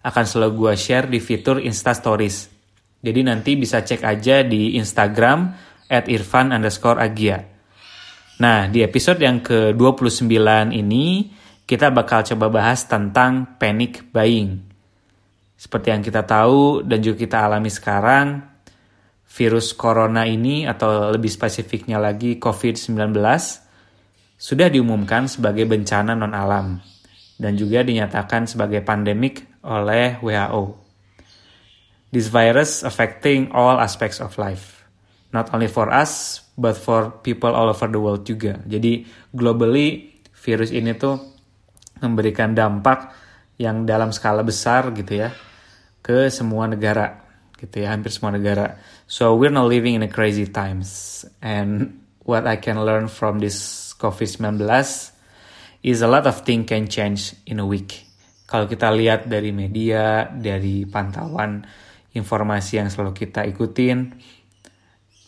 akan selalu gue share di fitur Insta Stories. Jadi nanti bisa cek aja di Instagram at irfan underscore agia. Nah, di episode yang ke-29 ini, kita bakal coba bahas tentang panic buying. Seperti yang kita tahu dan juga kita alami sekarang, virus corona ini atau lebih spesifiknya lagi COVID-19 sudah diumumkan sebagai bencana non-alam dan juga dinyatakan sebagai pandemik oleh WHO. This virus affecting all aspects of life, not only for us, but for people all over the world juga. Jadi globally virus ini tuh memberikan dampak yang dalam skala besar gitu ya ke semua negara gitu ya hampir semua negara. So we're not living in a crazy times and what I can learn from this COVID-19 is a lot of things can change in a week. Kalau kita lihat dari media, dari pantauan informasi yang selalu kita ikutin,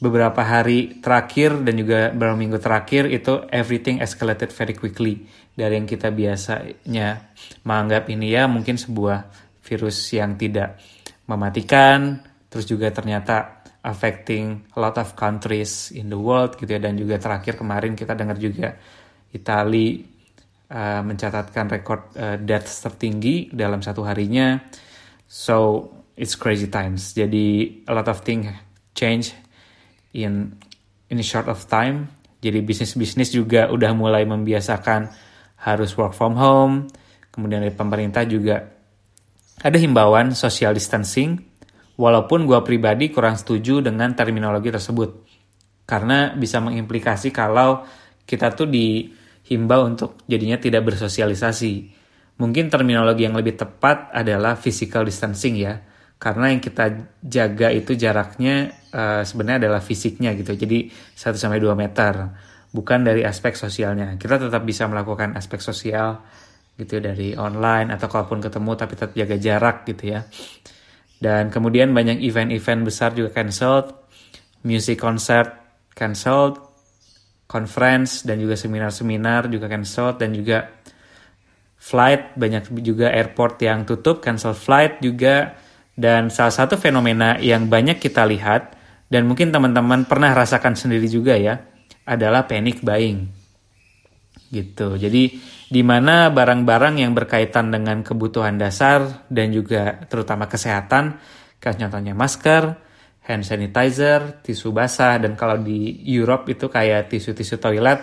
beberapa hari terakhir dan juga beberapa minggu terakhir itu everything escalated very quickly dari yang kita biasanya menganggap ini ya mungkin sebuah virus yang tidak mematikan terus juga ternyata affecting a lot of countries in the world gitu ya. Dan juga terakhir kemarin kita dengar juga Itali uh, mencatatkan rekor uh, deaths tertinggi dalam satu harinya. So it's crazy times. Jadi a lot of things change in in short of time. Jadi bisnis-bisnis juga udah mulai membiasakan harus work from home. Kemudian dari pemerintah juga ada himbauan social distancing. Walaupun gue pribadi kurang setuju dengan terminologi tersebut. Karena bisa mengimplikasi kalau kita tuh dihimbau untuk jadinya tidak bersosialisasi. Mungkin terminologi yang lebih tepat adalah physical distancing ya. Karena yang kita jaga itu jaraknya uh, sebenarnya adalah fisiknya gitu. Jadi 1 sampai 2 meter. Bukan dari aspek sosialnya. Kita tetap bisa melakukan aspek sosial gitu dari online atau kalaupun ketemu tapi tetap jaga jarak gitu ya. Dan kemudian banyak event-event besar juga cancelled, music concert cancelled, conference dan juga seminar-seminar juga cancelled dan juga flight banyak juga airport yang tutup, cancel flight juga dan salah satu fenomena yang banyak kita lihat dan mungkin teman-teman pernah rasakan sendiri juga ya adalah panic buying. Gitu. Jadi di mana barang-barang yang berkaitan dengan kebutuhan dasar dan juga terutama kesehatan, kayak contohnya masker, hand sanitizer, tisu basah, dan kalau di Europe itu kayak tisu-tisu toilet,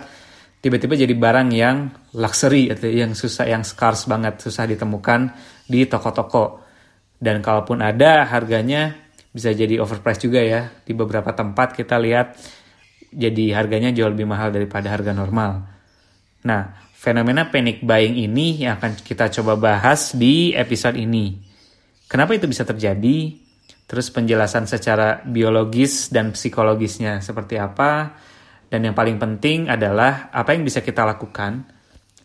tiba-tiba jadi barang yang luxury, atau yang susah, yang scarce banget, susah ditemukan di toko-toko. Dan kalaupun ada, harganya bisa jadi overpriced juga ya. Di beberapa tempat kita lihat jadi harganya jauh lebih mahal daripada harga normal. Nah, Fenomena panic buying ini yang akan kita coba bahas di episode ini. Kenapa itu bisa terjadi? Terus penjelasan secara biologis dan psikologisnya seperti apa? Dan yang paling penting adalah apa yang bisa kita lakukan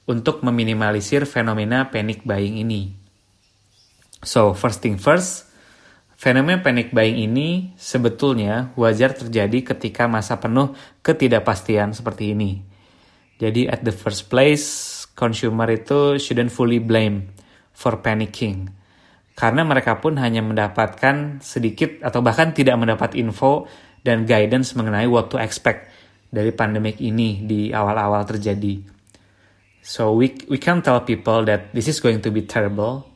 untuk meminimalisir fenomena panic buying ini. So, first thing first, fenomena panic buying ini sebetulnya wajar terjadi ketika masa penuh ketidakpastian seperti ini jadi at the first place, consumer itu shouldn't fully blame for panicking. Karena mereka pun hanya mendapatkan sedikit atau bahkan tidak mendapat info dan guidance mengenai what to expect dari pandemik ini di awal-awal terjadi. So we we can tell people that this is going to be terrible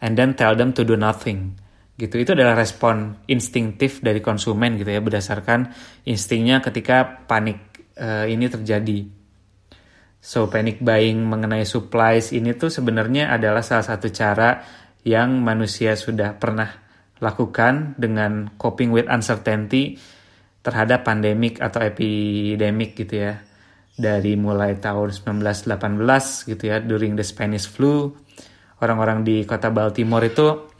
and then tell them to do nothing. Gitu. Itu adalah respon instingtif dari konsumen gitu ya berdasarkan instingnya ketika panik uh, ini terjadi. So panic buying mengenai supplies ini tuh sebenarnya adalah salah satu cara yang manusia sudah pernah lakukan dengan coping with uncertainty terhadap pandemik atau epidemic gitu ya. Dari mulai tahun 1918 gitu ya, during the Spanish flu, orang-orang di kota Baltimore itu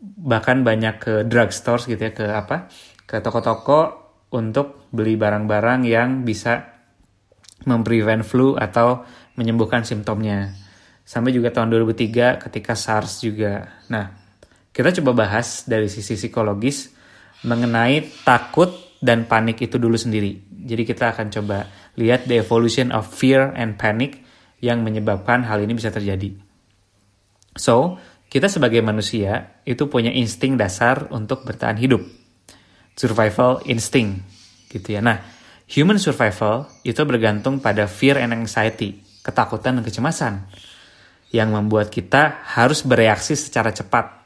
bahkan banyak ke drugstores gitu ya ke apa ke toko-toko untuk beli barang-barang yang bisa memprevent flu atau menyembuhkan simptomnya. Sampai juga tahun 2003 ketika SARS juga. Nah, kita coba bahas dari sisi psikologis mengenai takut dan panik itu dulu sendiri. Jadi kita akan coba lihat the evolution of fear and panic yang menyebabkan hal ini bisa terjadi. So, kita sebagai manusia itu punya insting dasar untuk bertahan hidup survival instinct gitu ya. Nah, human survival itu bergantung pada fear and anxiety, ketakutan dan kecemasan yang membuat kita harus bereaksi secara cepat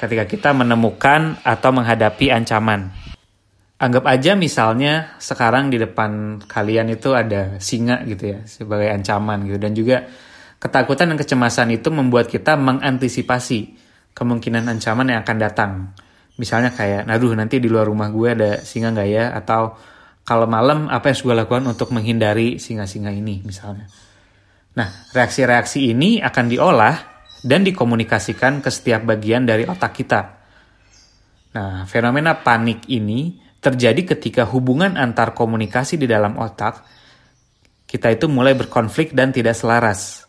ketika kita menemukan atau menghadapi ancaman. Anggap aja misalnya sekarang di depan kalian itu ada singa gitu ya sebagai ancaman gitu dan juga ketakutan dan kecemasan itu membuat kita mengantisipasi kemungkinan ancaman yang akan datang. Misalnya kayak, naduh nanti di luar rumah gue ada singa nggak ya? Atau kalau malam apa yang gue lakukan untuk menghindari singa-singa ini misalnya. Nah, reaksi-reaksi ini akan diolah dan dikomunikasikan ke setiap bagian dari otak kita. Nah, fenomena panik ini terjadi ketika hubungan antar komunikasi di dalam otak kita itu mulai berkonflik dan tidak selaras.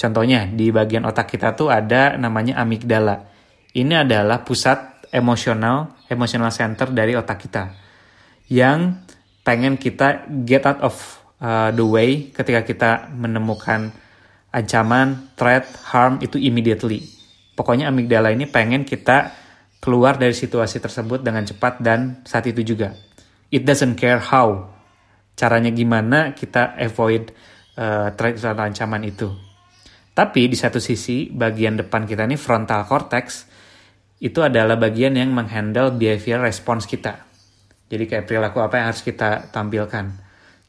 Contohnya, di bagian otak kita tuh ada namanya amigdala. Ini adalah pusat emosional, emotional center dari otak kita yang pengen kita get out of uh, the way ketika kita menemukan ancaman, threat, harm itu immediately. Pokoknya amigdala ini pengen kita keluar dari situasi tersebut dengan cepat dan saat itu juga. It doesn't care how. Caranya gimana kita avoid uh, threat atau ancaman itu. Tapi di satu sisi bagian depan kita ini frontal cortex itu adalah bagian yang menghandle behavior response kita. Jadi kayak perilaku apa yang harus kita tampilkan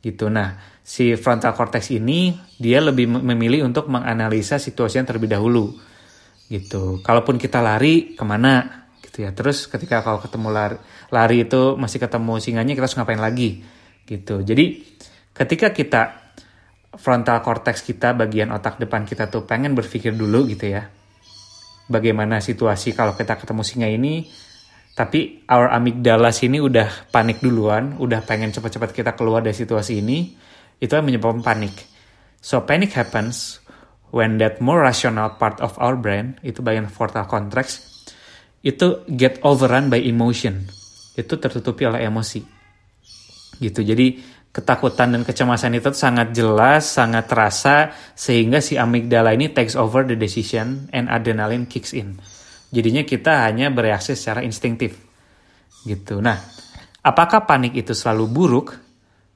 gitu. Nah, si frontal cortex ini dia lebih memilih untuk menganalisa situasi yang terlebih dahulu gitu. Kalaupun kita lari ke mana gitu ya. Terus ketika kalau ketemu lari, lari itu masih ketemu singanya kita harus ngapain lagi gitu. Jadi ketika kita frontal cortex kita bagian otak depan kita tuh pengen berpikir dulu gitu ya bagaimana situasi kalau kita ketemu singa ini tapi our amygdala sini udah panik duluan, udah pengen cepat-cepat kita keluar dari situasi ini, itu yang menyebabkan panik. So panic happens when that more rational part of our brain, itu bagian frontal cortex, itu get overrun by emotion. Itu tertutupi oleh emosi. Gitu. Jadi ketakutan dan kecemasan itu sangat jelas, sangat terasa sehingga si amigdala ini takes over the decision and adrenaline kicks in. Jadinya kita hanya bereaksi secara instingtif. Gitu. Nah, apakah panik itu selalu buruk?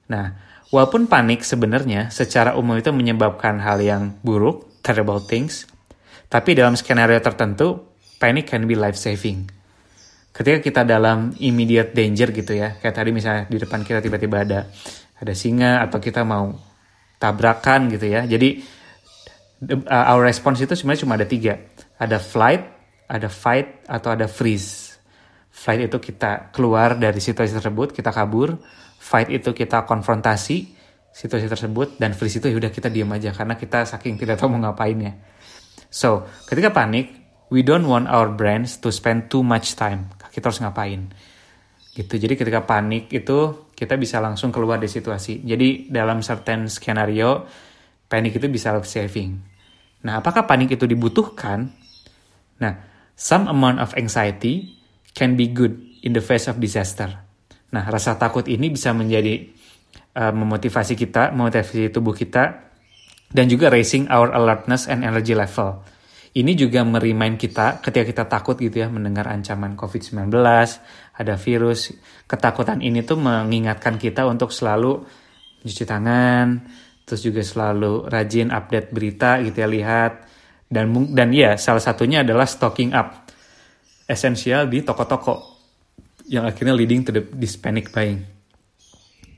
Nah, walaupun panik sebenarnya secara umum itu menyebabkan hal yang buruk, terrible things, tapi dalam skenario tertentu, panic can be life saving ketika kita dalam immediate danger gitu ya kayak tadi misalnya di depan kita tiba-tiba ada ada singa atau kita mau tabrakan gitu ya. Jadi uh, our response itu sebenarnya cuma ada tiga. Ada flight, ada fight, atau ada freeze. Flight itu kita keluar dari situasi tersebut, kita kabur. Fight itu kita konfrontasi situasi tersebut. Dan freeze itu yaudah kita diam aja karena kita saking tidak tahu mau ngapainnya. So, ketika panik, we don't want our brains to spend too much time. Kita harus ngapain gitu jadi ketika panik itu kita bisa langsung keluar dari situasi jadi dalam certain skenario panik itu bisa saving nah apakah panik itu dibutuhkan nah some amount of anxiety can be good in the face of disaster nah rasa takut ini bisa menjadi uh, memotivasi kita memotivasi tubuh kita dan juga raising our alertness and energy level ini juga merimain kita ketika kita takut gitu ya mendengar ancaman COVID-19, ada virus. Ketakutan ini tuh mengingatkan kita untuk selalu cuci tangan, terus juga selalu rajin update berita gitu ya lihat dan dan ya salah satunya adalah stocking up esensial di toko-toko yang akhirnya leading to the this panic buying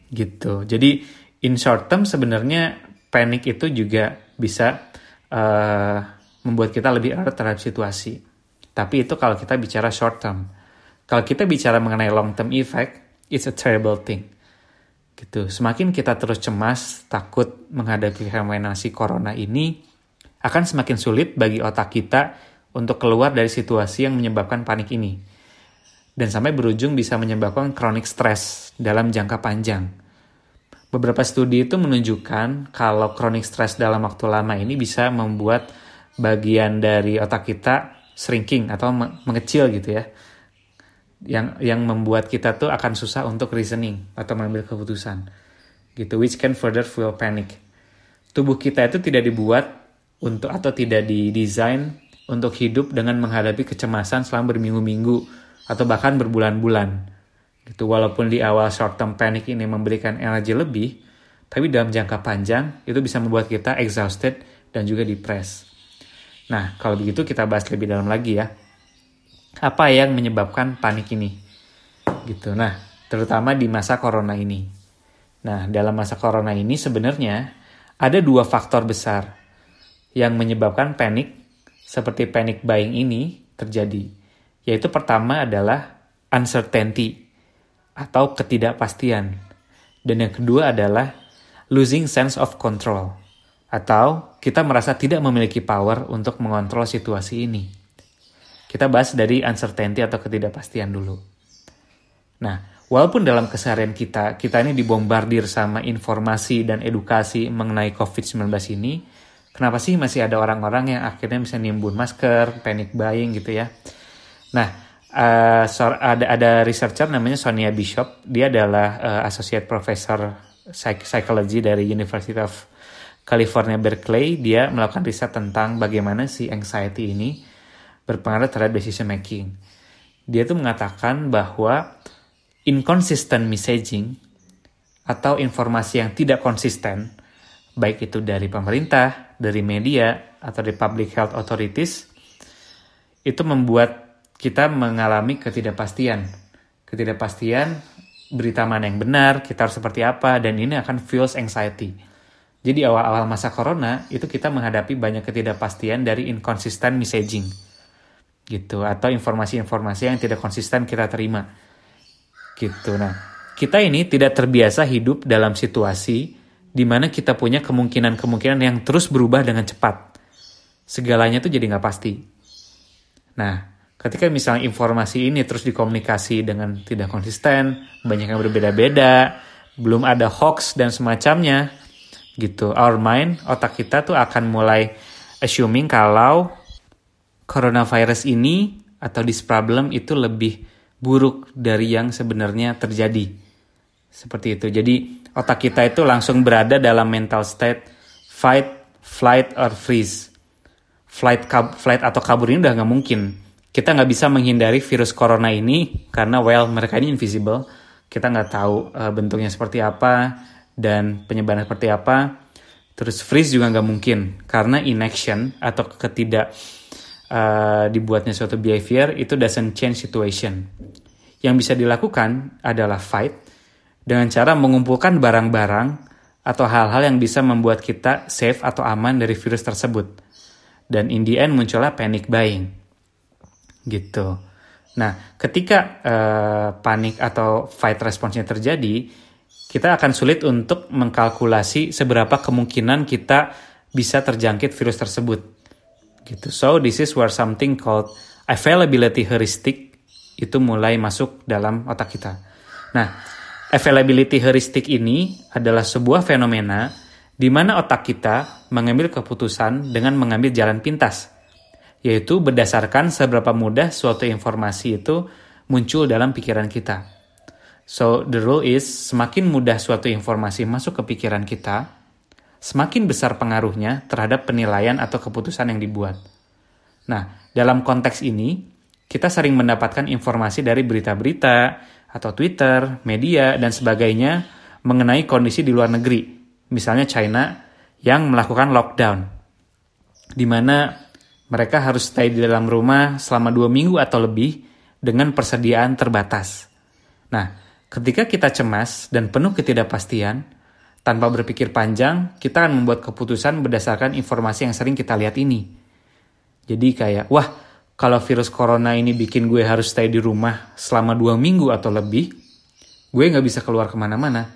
gitu jadi in short term sebenarnya panic itu juga bisa uh, membuat kita lebih alert terhadap situasi. Tapi itu kalau kita bicara short term. Kalau kita bicara mengenai long term effect, it's a terrible thing. Gitu. Semakin kita terus cemas, takut menghadapi fenomena si corona ini, akan semakin sulit bagi otak kita untuk keluar dari situasi yang menyebabkan panik ini. Dan sampai berujung bisa menyebabkan chronic stress dalam jangka panjang. Beberapa studi itu menunjukkan kalau chronic stress dalam waktu lama ini bisa membuat bagian dari otak kita shrinking atau mengecil gitu ya. Yang yang membuat kita tuh akan susah untuk reasoning atau mengambil keputusan. Gitu which can further fuel panic. Tubuh kita itu tidak dibuat untuk atau tidak didesain untuk hidup dengan menghadapi kecemasan selama berminggu-minggu atau bahkan berbulan-bulan Gitu, walaupun di awal short term panic ini memberikan energi lebih, tapi dalam jangka panjang itu bisa membuat kita exhausted dan juga depres. Nah, kalau begitu kita bahas lebih dalam lagi ya. Apa yang menyebabkan panik ini? Gitu. Nah, terutama di masa corona ini. Nah, dalam masa corona ini sebenarnya ada dua faktor besar yang menyebabkan panik seperti panic buying ini terjadi. Yaitu pertama adalah uncertainty atau ketidakpastian. Dan yang kedua adalah losing sense of control atau kita merasa tidak memiliki power untuk mengontrol situasi ini. Kita bahas dari uncertainty atau ketidakpastian dulu. Nah, walaupun dalam keseharian kita, kita ini dibombardir sama informasi dan edukasi mengenai COVID-19 ini, kenapa sih masih ada orang-orang yang akhirnya bisa nimbun masker, panic buying gitu ya. Nah, uh, ada ada researcher namanya Sonia Bishop. Dia adalah uh, associate professor psychology dari University of California Berkeley. Dia melakukan riset tentang bagaimana si anxiety ini berpengaruh terhadap decision making. Dia tuh mengatakan bahwa inconsistent messaging atau informasi yang tidak konsisten, baik itu dari pemerintah, dari media, atau dari public health authorities, itu membuat kita mengalami ketidakpastian. Ketidakpastian berita mana yang benar, kita harus seperti apa, dan ini akan feels anxiety. Jadi awal-awal masa corona itu kita menghadapi banyak ketidakpastian dari inconsistent messaging. Gitu, atau informasi-informasi yang tidak konsisten kita terima. Gitu. Nah, kita ini tidak terbiasa hidup dalam situasi di mana kita punya kemungkinan-kemungkinan yang terus berubah dengan cepat. Segalanya tuh jadi nggak pasti. Nah, ketika misalnya informasi ini terus dikomunikasi dengan tidak konsisten, banyak yang berbeda-beda, belum ada hoax dan semacamnya, gitu. Our mind, otak kita tuh akan mulai assuming kalau coronavirus ini atau this problem itu lebih buruk dari yang sebenarnya terjadi. Seperti itu. Jadi otak kita itu langsung berada dalam mental state fight, flight, or freeze. Flight, flight atau kabur ini udah nggak mungkin. Kita nggak bisa menghindari virus corona ini karena well mereka ini invisible. Kita nggak tahu uh, bentuknya seperti apa dan penyebaran seperti apa. Terus freeze juga nggak mungkin karena inaction atau ketidak uh, dibuatnya suatu behavior itu doesn't change situation. Yang bisa dilakukan adalah fight dengan cara mengumpulkan barang-barang atau hal-hal yang bisa membuat kita safe atau aman dari virus tersebut dan in the end muncullah panic buying gitu. Nah, ketika uh, panik atau fight response-nya terjadi, kita akan sulit untuk mengkalkulasi seberapa kemungkinan kita bisa terjangkit virus tersebut. Gitu. So, this is where something called availability heuristic itu mulai masuk dalam otak kita. Nah, availability heuristic ini adalah sebuah fenomena di mana otak kita mengambil keputusan dengan mengambil jalan pintas yaitu berdasarkan seberapa mudah suatu informasi itu muncul dalam pikiran kita. So, the rule is semakin mudah suatu informasi masuk ke pikiran kita, semakin besar pengaruhnya terhadap penilaian atau keputusan yang dibuat. Nah, dalam konteks ini, kita sering mendapatkan informasi dari berita-berita atau Twitter, media, dan sebagainya mengenai kondisi di luar negeri, misalnya China yang melakukan lockdown, di mana mereka harus stay di dalam rumah selama dua minggu atau lebih dengan persediaan terbatas. Nah, ketika kita cemas dan penuh ketidakpastian, tanpa berpikir panjang, kita akan membuat keputusan berdasarkan informasi yang sering kita lihat ini. Jadi kayak, wah, kalau virus corona ini bikin gue harus stay di rumah selama dua minggu atau lebih, gue nggak bisa keluar ke mana-mana.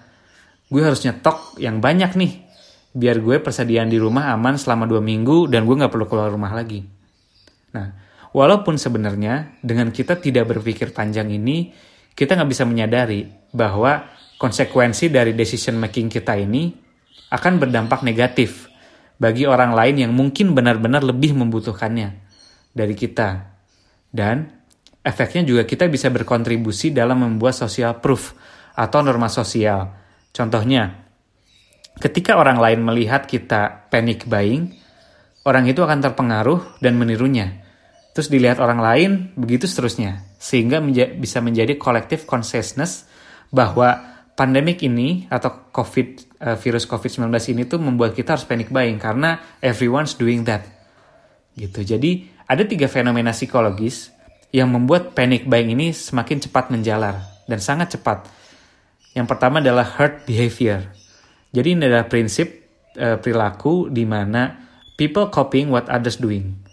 Gue harus nyetok yang banyak nih, biar gue persediaan di rumah aman selama dua minggu dan gue nggak perlu keluar rumah lagi. Nah, Walaupun sebenarnya dengan kita tidak berpikir panjang ini, kita nggak bisa menyadari bahwa konsekuensi dari decision making kita ini akan berdampak negatif bagi orang lain yang mungkin benar-benar lebih membutuhkannya dari kita. Dan efeknya juga kita bisa berkontribusi dalam membuat social proof atau norma sosial. Contohnya, ketika orang lain melihat kita panic buying, orang itu akan terpengaruh dan menirunya terus dilihat orang lain, begitu seterusnya. Sehingga menja bisa menjadi collective consciousness bahwa pandemik ini atau COVID uh, virus COVID-19 ini tuh membuat kita harus panic buying karena everyone's doing that. Gitu. Jadi ada tiga fenomena psikologis yang membuat panic buying ini semakin cepat menjalar dan sangat cepat. Yang pertama adalah herd behavior. Jadi ini adalah prinsip uh, perilaku di mana people copying what others doing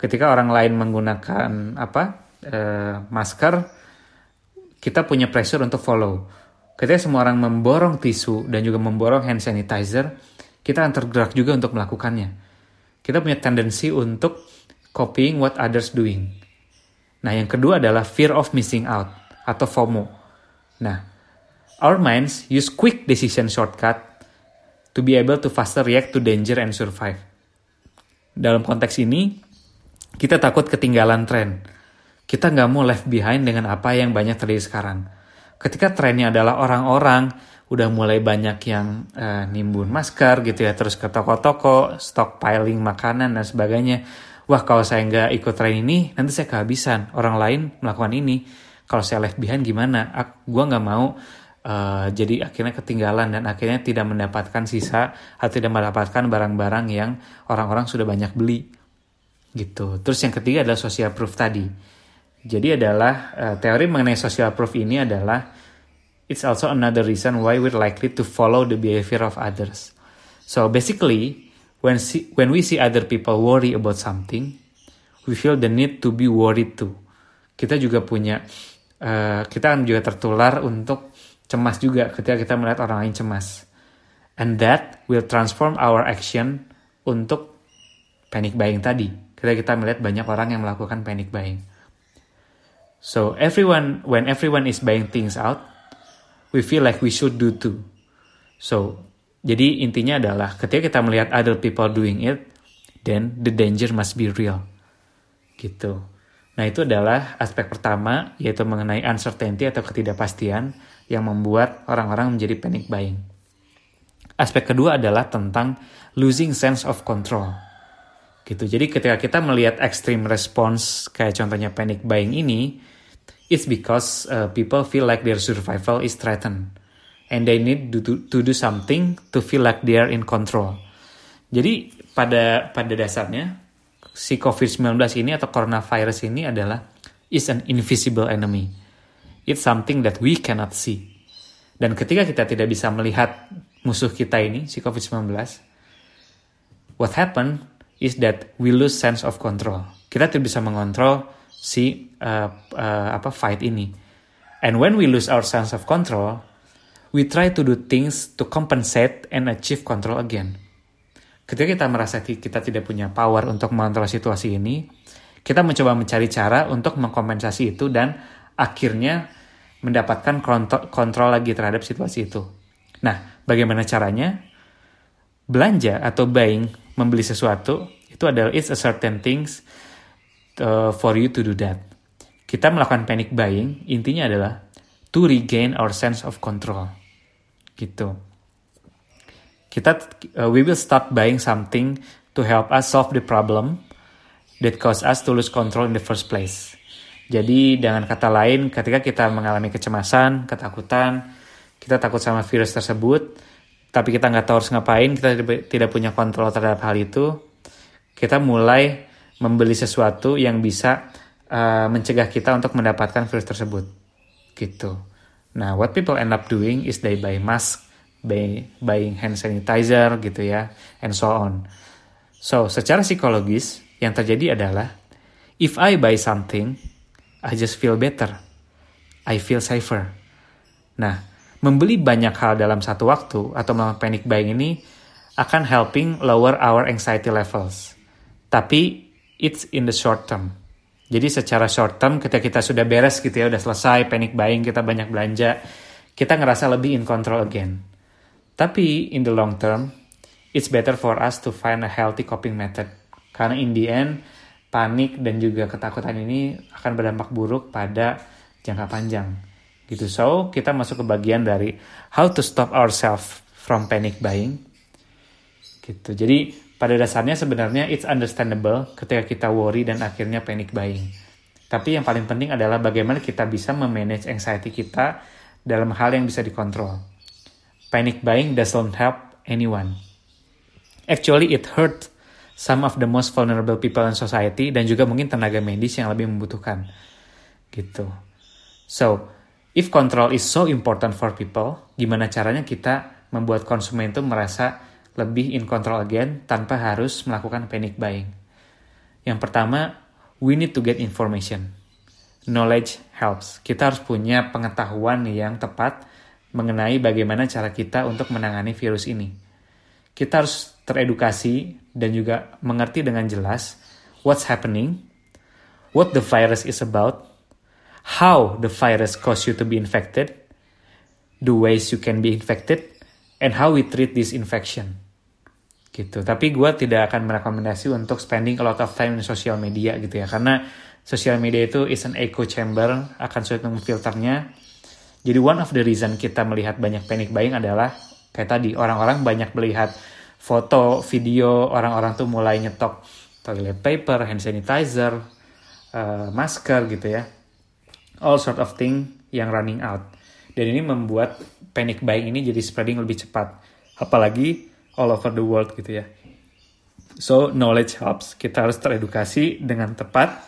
ketika orang lain menggunakan apa uh, masker kita punya pressure untuk follow ketika semua orang memborong tisu dan juga memborong hand sanitizer kita akan tergerak juga untuk melakukannya kita punya tendensi untuk copying what others doing nah yang kedua adalah fear of missing out atau FOMO nah our minds use quick decision shortcut to be able to faster react to danger and survive dalam konteks ini kita takut ketinggalan tren. Kita nggak mau left behind dengan apa yang banyak terjadi sekarang. Ketika trennya adalah orang-orang udah mulai banyak yang uh, nimbun masker gitu ya, terus ke toko-toko, stockpiling makanan dan sebagainya. Wah kalau saya nggak ikut tren ini, nanti saya kehabisan. Orang lain melakukan ini. Kalau saya left behind gimana? Gue nggak mau uh, jadi akhirnya ketinggalan dan akhirnya tidak mendapatkan sisa atau tidak mendapatkan barang-barang yang orang-orang sudah banyak beli gitu. Terus yang ketiga adalah social proof tadi. Jadi adalah uh, teori mengenai social proof ini adalah it's also another reason why we're likely to follow the behavior of others. So basically, when see, when we see other people worry about something, we feel the need to be worried too. Kita juga punya uh, kita kan juga tertular untuk cemas juga ketika kita melihat orang lain cemas. And that will transform our action untuk panic buying tadi ketika kita melihat banyak orang yang melakukan panic buying. So everyone, when everyone is buying things out, we feel like we should do too. So jadi intinya adalah ketika kita melihat other people doing it, then the danger must be real. Gitu. Nah itu adalah aspek pertama yaitu mengenai uncertainty atau ketidakpastian yang membuat orang-orang menjadi panic buying. Aspek kedua adalah tentang losing sense of control gitu. Jadi ketika kita melihat extreme response kayak contohnya panic buying ini, it's because uh, people feel like their survival is threatened and they need to, to, to do something to feel like they are in control. Jadi pada pada dasarnya si COVID-19 ini atau coronavirus ini adalah is an invisible enemy. It's something that we cannot see. Dan ketika kita tidak bisa melihat musuh kita ini, si COVID-19, what happened is that we lose sense of control. Kita tidak bisa mengontrol si uh, uh, apa fight ini. And when we lose our sense of control, we try to do things to compensate and achieve control again. Ketika kita merasa kita tidak punya power untuk mengontrol situasi ini, kita mencoba mencari cara untuk mengkompensasi itu dan akhirnya mendapatkan kontrol, lagi terhadap situasi itu. Nah, bagaimana caranya? Belanja atau buying membeli sesuatu itu adalah it's a certain things uh, for you to do that. Kita melakukan panic buying intinya adalah to regain our sense of control. Gitu. Kita uh, we will start buying something to help us solve the problem that cause us to lose control in the first place. Jadi dengan kata lain, ketika kita mengalami kecemasan, ketakutan, kita takut sama virus tersebut, tapi kita nggak tahu harus ngapain, kita tidak punya kontrol terhadap hal itu, kita mulai membeli sesuatu yang bisa uh, mencegah kita untuk mendapatkan virus tersebut. Gitu. Nah, what people end up doing is they buy mask, buy, buying hand sanitizer gitu ya, and so on. So, secara psikologis, yang terjadi adalah, if I buy something, I just feel better. I feel safer. Nah, membeli banyak hal dalam satu waktu atau melakukan panic buying ini akan helping lower our anxiety levels. Tapi it's in the short term. Jadi secara short term ketika kita sudah beres gitu ya, udah selesai panic buying, kita banyak belanja, kita ngerasa lebih in control again. Tapi in the long term, it's better for us to find a healthy coping method. Karena in the end, panik dan juga ketakutan ini akan berdampak buruk pada jangka panjang. Gitu. So, kita masuk ke bagian dari how to stop ourselves from panic buying. Gitu. Jadi pada dasarnya sebenarnya it's understandable ketika kita worry dan akhirnya panic buying. Tapi yang paling penting adalah bagaimana kita bisa memanage anxiety kita dalam hal yang bisa dikontrol. Panic buying doesn't help anyone. Actually, it hurt some of the most vulnerable people in society dan juga mungkin tenaga medis yang lebih membutuhkan. Gitu. So, if control is so important for people, gimana caranya kita membuat konsumen itu merasa lebih in control again tanpa harus melakukan panic buying. Yang pertama, we need to get information. Knowledge helps. Kita harus punya pengetahuan yang tepat mengenai bagaimana cara kita untuk menangani virus ini. Kita harus teredukasi dan juga mengerti dengan jelas what's happening, what the virus is about, how the virus cause you to be infected, the ways you can be infected, and how we treat this infection gitu. Tapi gue tidak akan merekomendasi untuk spending a lot of time di sosial media gitu ya. Karena sosial media itu is an echo chamber akan sulit memfilternya. Jadi one of the reason kita melihat banyak panic buying adalah kayak tadi orang-orang banyak melihat foto video orang-orang tuh mulai nyetok toilet paper hand sanitizer uh, masker gitu ya. All sort of thing yang running out. Dan ini membuat panic buying ini jadi spreading lebih cepat. Apalagi all over the world gitu ya. So knowledge helps. Kita harus teredukasi dengan tepat.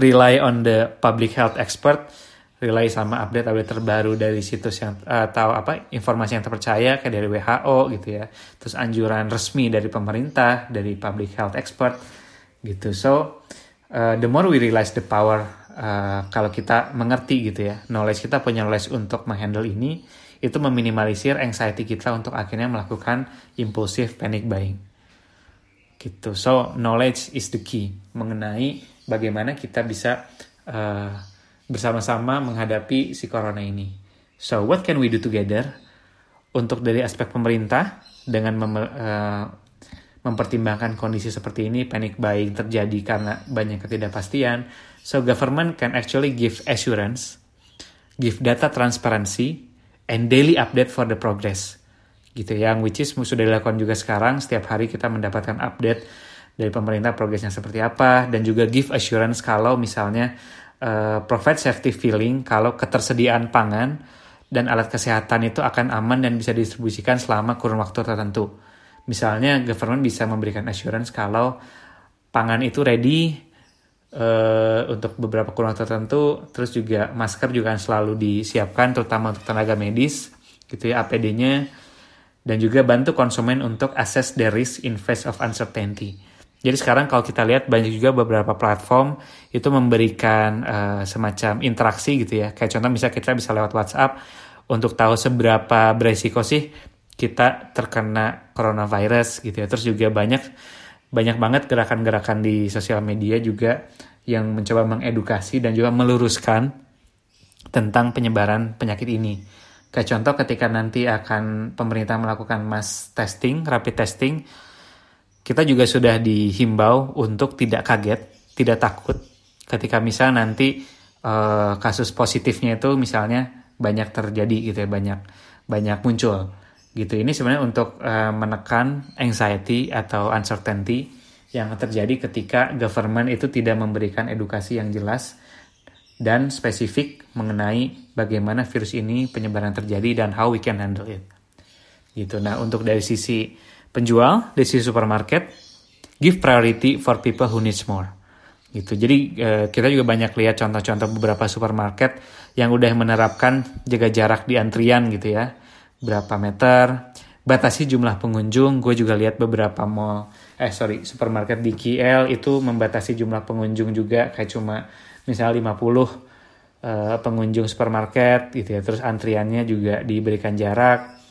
Rely on the public health expert. Rely sama update-update terbaru dari situs yang uh, tahu apa informasi yang terpercaya kayak dari WHO gitu ya. Terus anjuran resmi dari pemerintah, dari public health expert gitu. So uh, the more we realize the power uh, kalau kita mengerti gitu ya, knowledge kita punya knowledge untuk menghandle ini, itu meminimalisir anxiety kita untuk akhirnya melakukan impulsive panic buying. Gitu. So knowledge is the key mengenai bagaimana kita bisa uh, bersama-sama menghadapi si corona ini. So what can we do together? Untuk dari aspek pemerintah dengan mem uh, mempertimbangkan kondisi seperti ini, panic buying terjadi karena banyak ketidakpastian. So government can actually give assurance, give data transparency, and daily update for the progress gitu yang which is sudah dilakukan juga sekarang setiap hari kita mendapatkan update dari pemerintah progresnya seperti apa dan juga give assurance kalau misalnya uh, provide safety feeling kalau ketersediaan pangan dan alat kesehatan itu akan aman dan bisa didistribusikan selama kurun waktu tertentu. Misalnya government bisa memberikan assurance kalau pangan itu ready uh, untuk beberapa kurun tertentu terus juga masker juga selalu disiapkan terutama untuk tenaga medis gitu ya APD-nya dan juga bantu konsumen untuk assess the risk in face of uncertainty. Jadi sekarang kalau kita lihat banyak juga beberapa platform itu memberikan uh, semacam interaksi gitu ya. Kayak contoh misalnya kita bisa lewat WhatsApp untuk tahu seberapa beresiko sih kita terkena coronavirus gitu ya. Terus juga banyak banyak banget gerakan-gerakan di sosial media juga yang mencoba mengedukasi dan juga meluruskan tentang penyebaran penyakit ini. Kayak contoh ketika nanti akan pemerintah melakukan mass testing, rapid testing, kita juga sudah dihimbau untuk tidak kaget, tidak takut ketika misal nanti uh, kasus positifnya itu misalnya banyak terjadi gitu ya, banyak banyak muncul gitu. Ini sebenarnya untuk uh, menekan anxiety atau uncertainty yang terjadi ketika government itu tidak memberikan edukasi yang jelas dan spesifik mengenai bagaimana virus ini penyebaran terjadi dan how we can handle it. Gitu. Nah, untuk dari sisi penjual, dari sisi supermarket, give priority for people who needs more. Gitu. Jadi eh, kita juga banyak lihat contoh-contoh beberapa supermarket yang udah menerapkan jaga jarak di antrian gitu ya. Berapa meter, batasi jumlah pengunjung. Gue juga lihat beberapa mall, eh sorry, supermarket di KL itu membatasi jumlah pengunjung juga kayak cuma misalnya 50 uh, eh, pengunjung supermarket gitu ya. Terus antriannya juga diberikan jarak.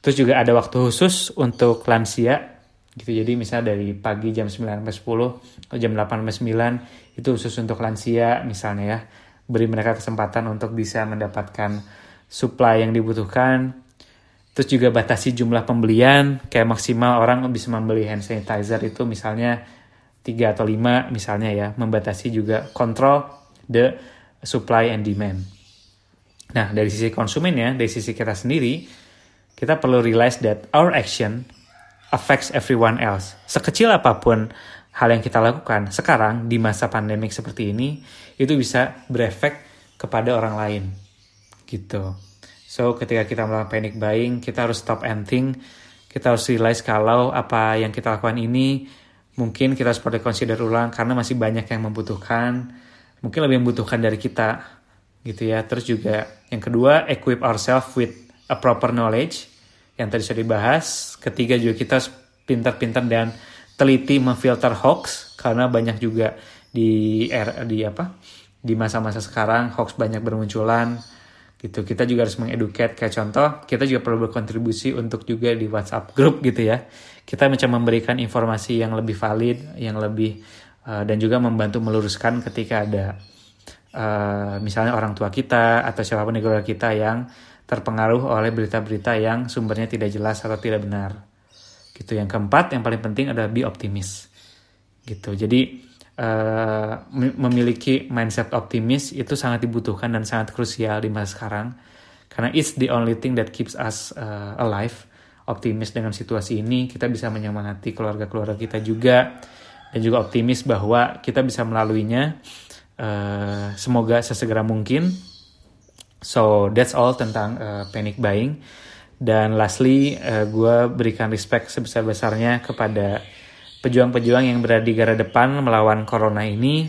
Terus juga ada waktu khusus untuk lansia gitu jadi misalnya dari pagi jam 9 sampai 10 atau jam 8 sampai 9 itu khusus untuk lansia misalnya ya beri mereka kesempatan untuk bisa mendapatkan supply yang dibutuhkan terus juga batasi jumlah pembelian kayak maksimal orang bisa membeli hand sanitizer itu misalnya 3 atau 5 misalnya ya membatasi juga kontrol the supply and demand nah dari sisi konsumen ya dari sisi kita sendiri kita perlu realize that our action affects everyone else. Sekecil apa pun hal yang kita lakukan sekarang di masa pandemik seperti ini, itu bisa berefek kepada orang lain. Gitu. So, ketika kita melakukan panic buying, kita harus stop and think. Kita harus realize kalau apa yang kita lakukan ini mungkin kita harus perlu consider ulang karena masih banyak yang membutuhkan. Mungkin lebih membutuhkan dari kita. Gitu ya. Terus juga yang kedua, equip ourselves with a proper knowledge yang tadi sudah dibahas. Ketiga juga kita pintar-pintar dan teliti memfilter hoax karena banyak juga di era di apa di masa-masa sekarang hoax banyak bermunculan gitu kita juga harus mengeduket kayak contoh kita juga perlu berkontribusi untuk juga di WhatsApp grup gitu ya kita mencoba memberikan informasi yang lebih valid yang lebih uh, dan juga membantu meluruskan ketika ada uh, misalnya orang tua kita atau siapa pun di keluarga kita yang terpengaruh oleh berita-berita yang sumbernya tidak jelas atau tidak benar. Gitu. Yang keempat, yang paling penting adalah be optimis. Gitu. Jadi uh, memiliki mindset optimis itu sangat dibutuhkan dan sangat krusial di masa sekarang karena it's the only thing that keeps us uh, alive. Optimis dengan situasi ini kita bisa menyemangati keluarga-keluarga kita juga dan juga optimis bahwa kita bisa melaluinya. Uh, semoga sesegera mungkin So that's all tentang uh, panic buying. Dan lastly, uh, gue berikan respect sebesar-besarnya kepada pejuang-pejuang yang berada di gara depan melawan corona ini,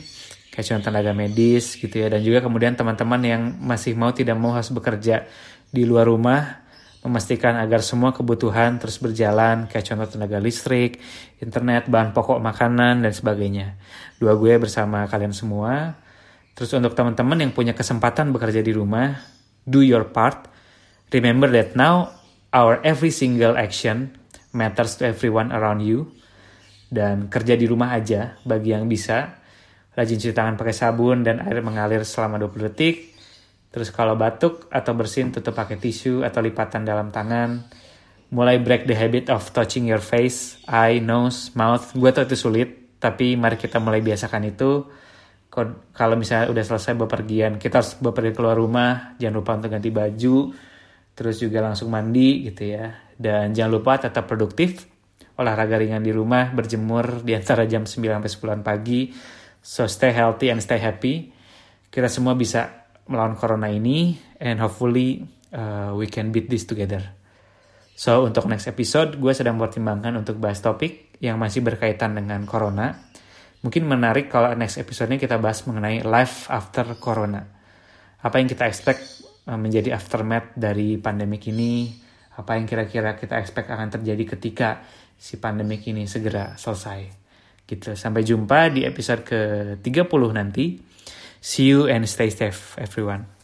kayak tenaga medis gitu ya, dan juga kemudian teman-teman yang masih mau tidak mau harus bekerja di luar rumah, memastikan agar semua kebutuhan terus berjalan, kayak contoh tenaga listrik, internet, bahan pokok makanan, dan sebagainya. Dua gue bersama kalian semua Terus untuk teman-teman yang punya kesempatan bekerja di rumah, do your part. Remember that now our every single action matters to everyone around you. Dan kerja di rumah aja bagi yang bisa. Rajin cuci tangan pakai sabun dan air mengalir selama 20 detik. Terus kalau batuk atau bersin tutup pakai tisu atau lipatan dalam tangan. Mulai break the habit of touching your face, eye, nose, mouth. Gue tau itu sulit, tapi mari kita mulai biasakan itu kalau misalnya udah selesai bepergian kita harus bepergian keluar rumah jangan lupa untuk ganti baju terus juga langsung mandi gitu ya dan jangan lupa tetap produktif olahraga ringan di rumah berjemur di antara jam 9 sampai 10 pagi. So stay healthy and stay happy. Kita semua bisa melawan corona ini and hopefully uh, we can beat this together. So untuk next episode gue sedang mempertimbangkan untuk bahas topik yang masih berkaitan dengan corona. Mungkin menarik kalau next episode-nya kita bahas mengenai life after corona. Apa yang kita expect eh, menjadi aftermath dari pandemik ini, apa yang kira-kira kita expect akan terjadi ketika si pandemik ini segera selesai. Gitu. Sampai jumpa di episode ke-30 nanti. See you and stay safe everyone.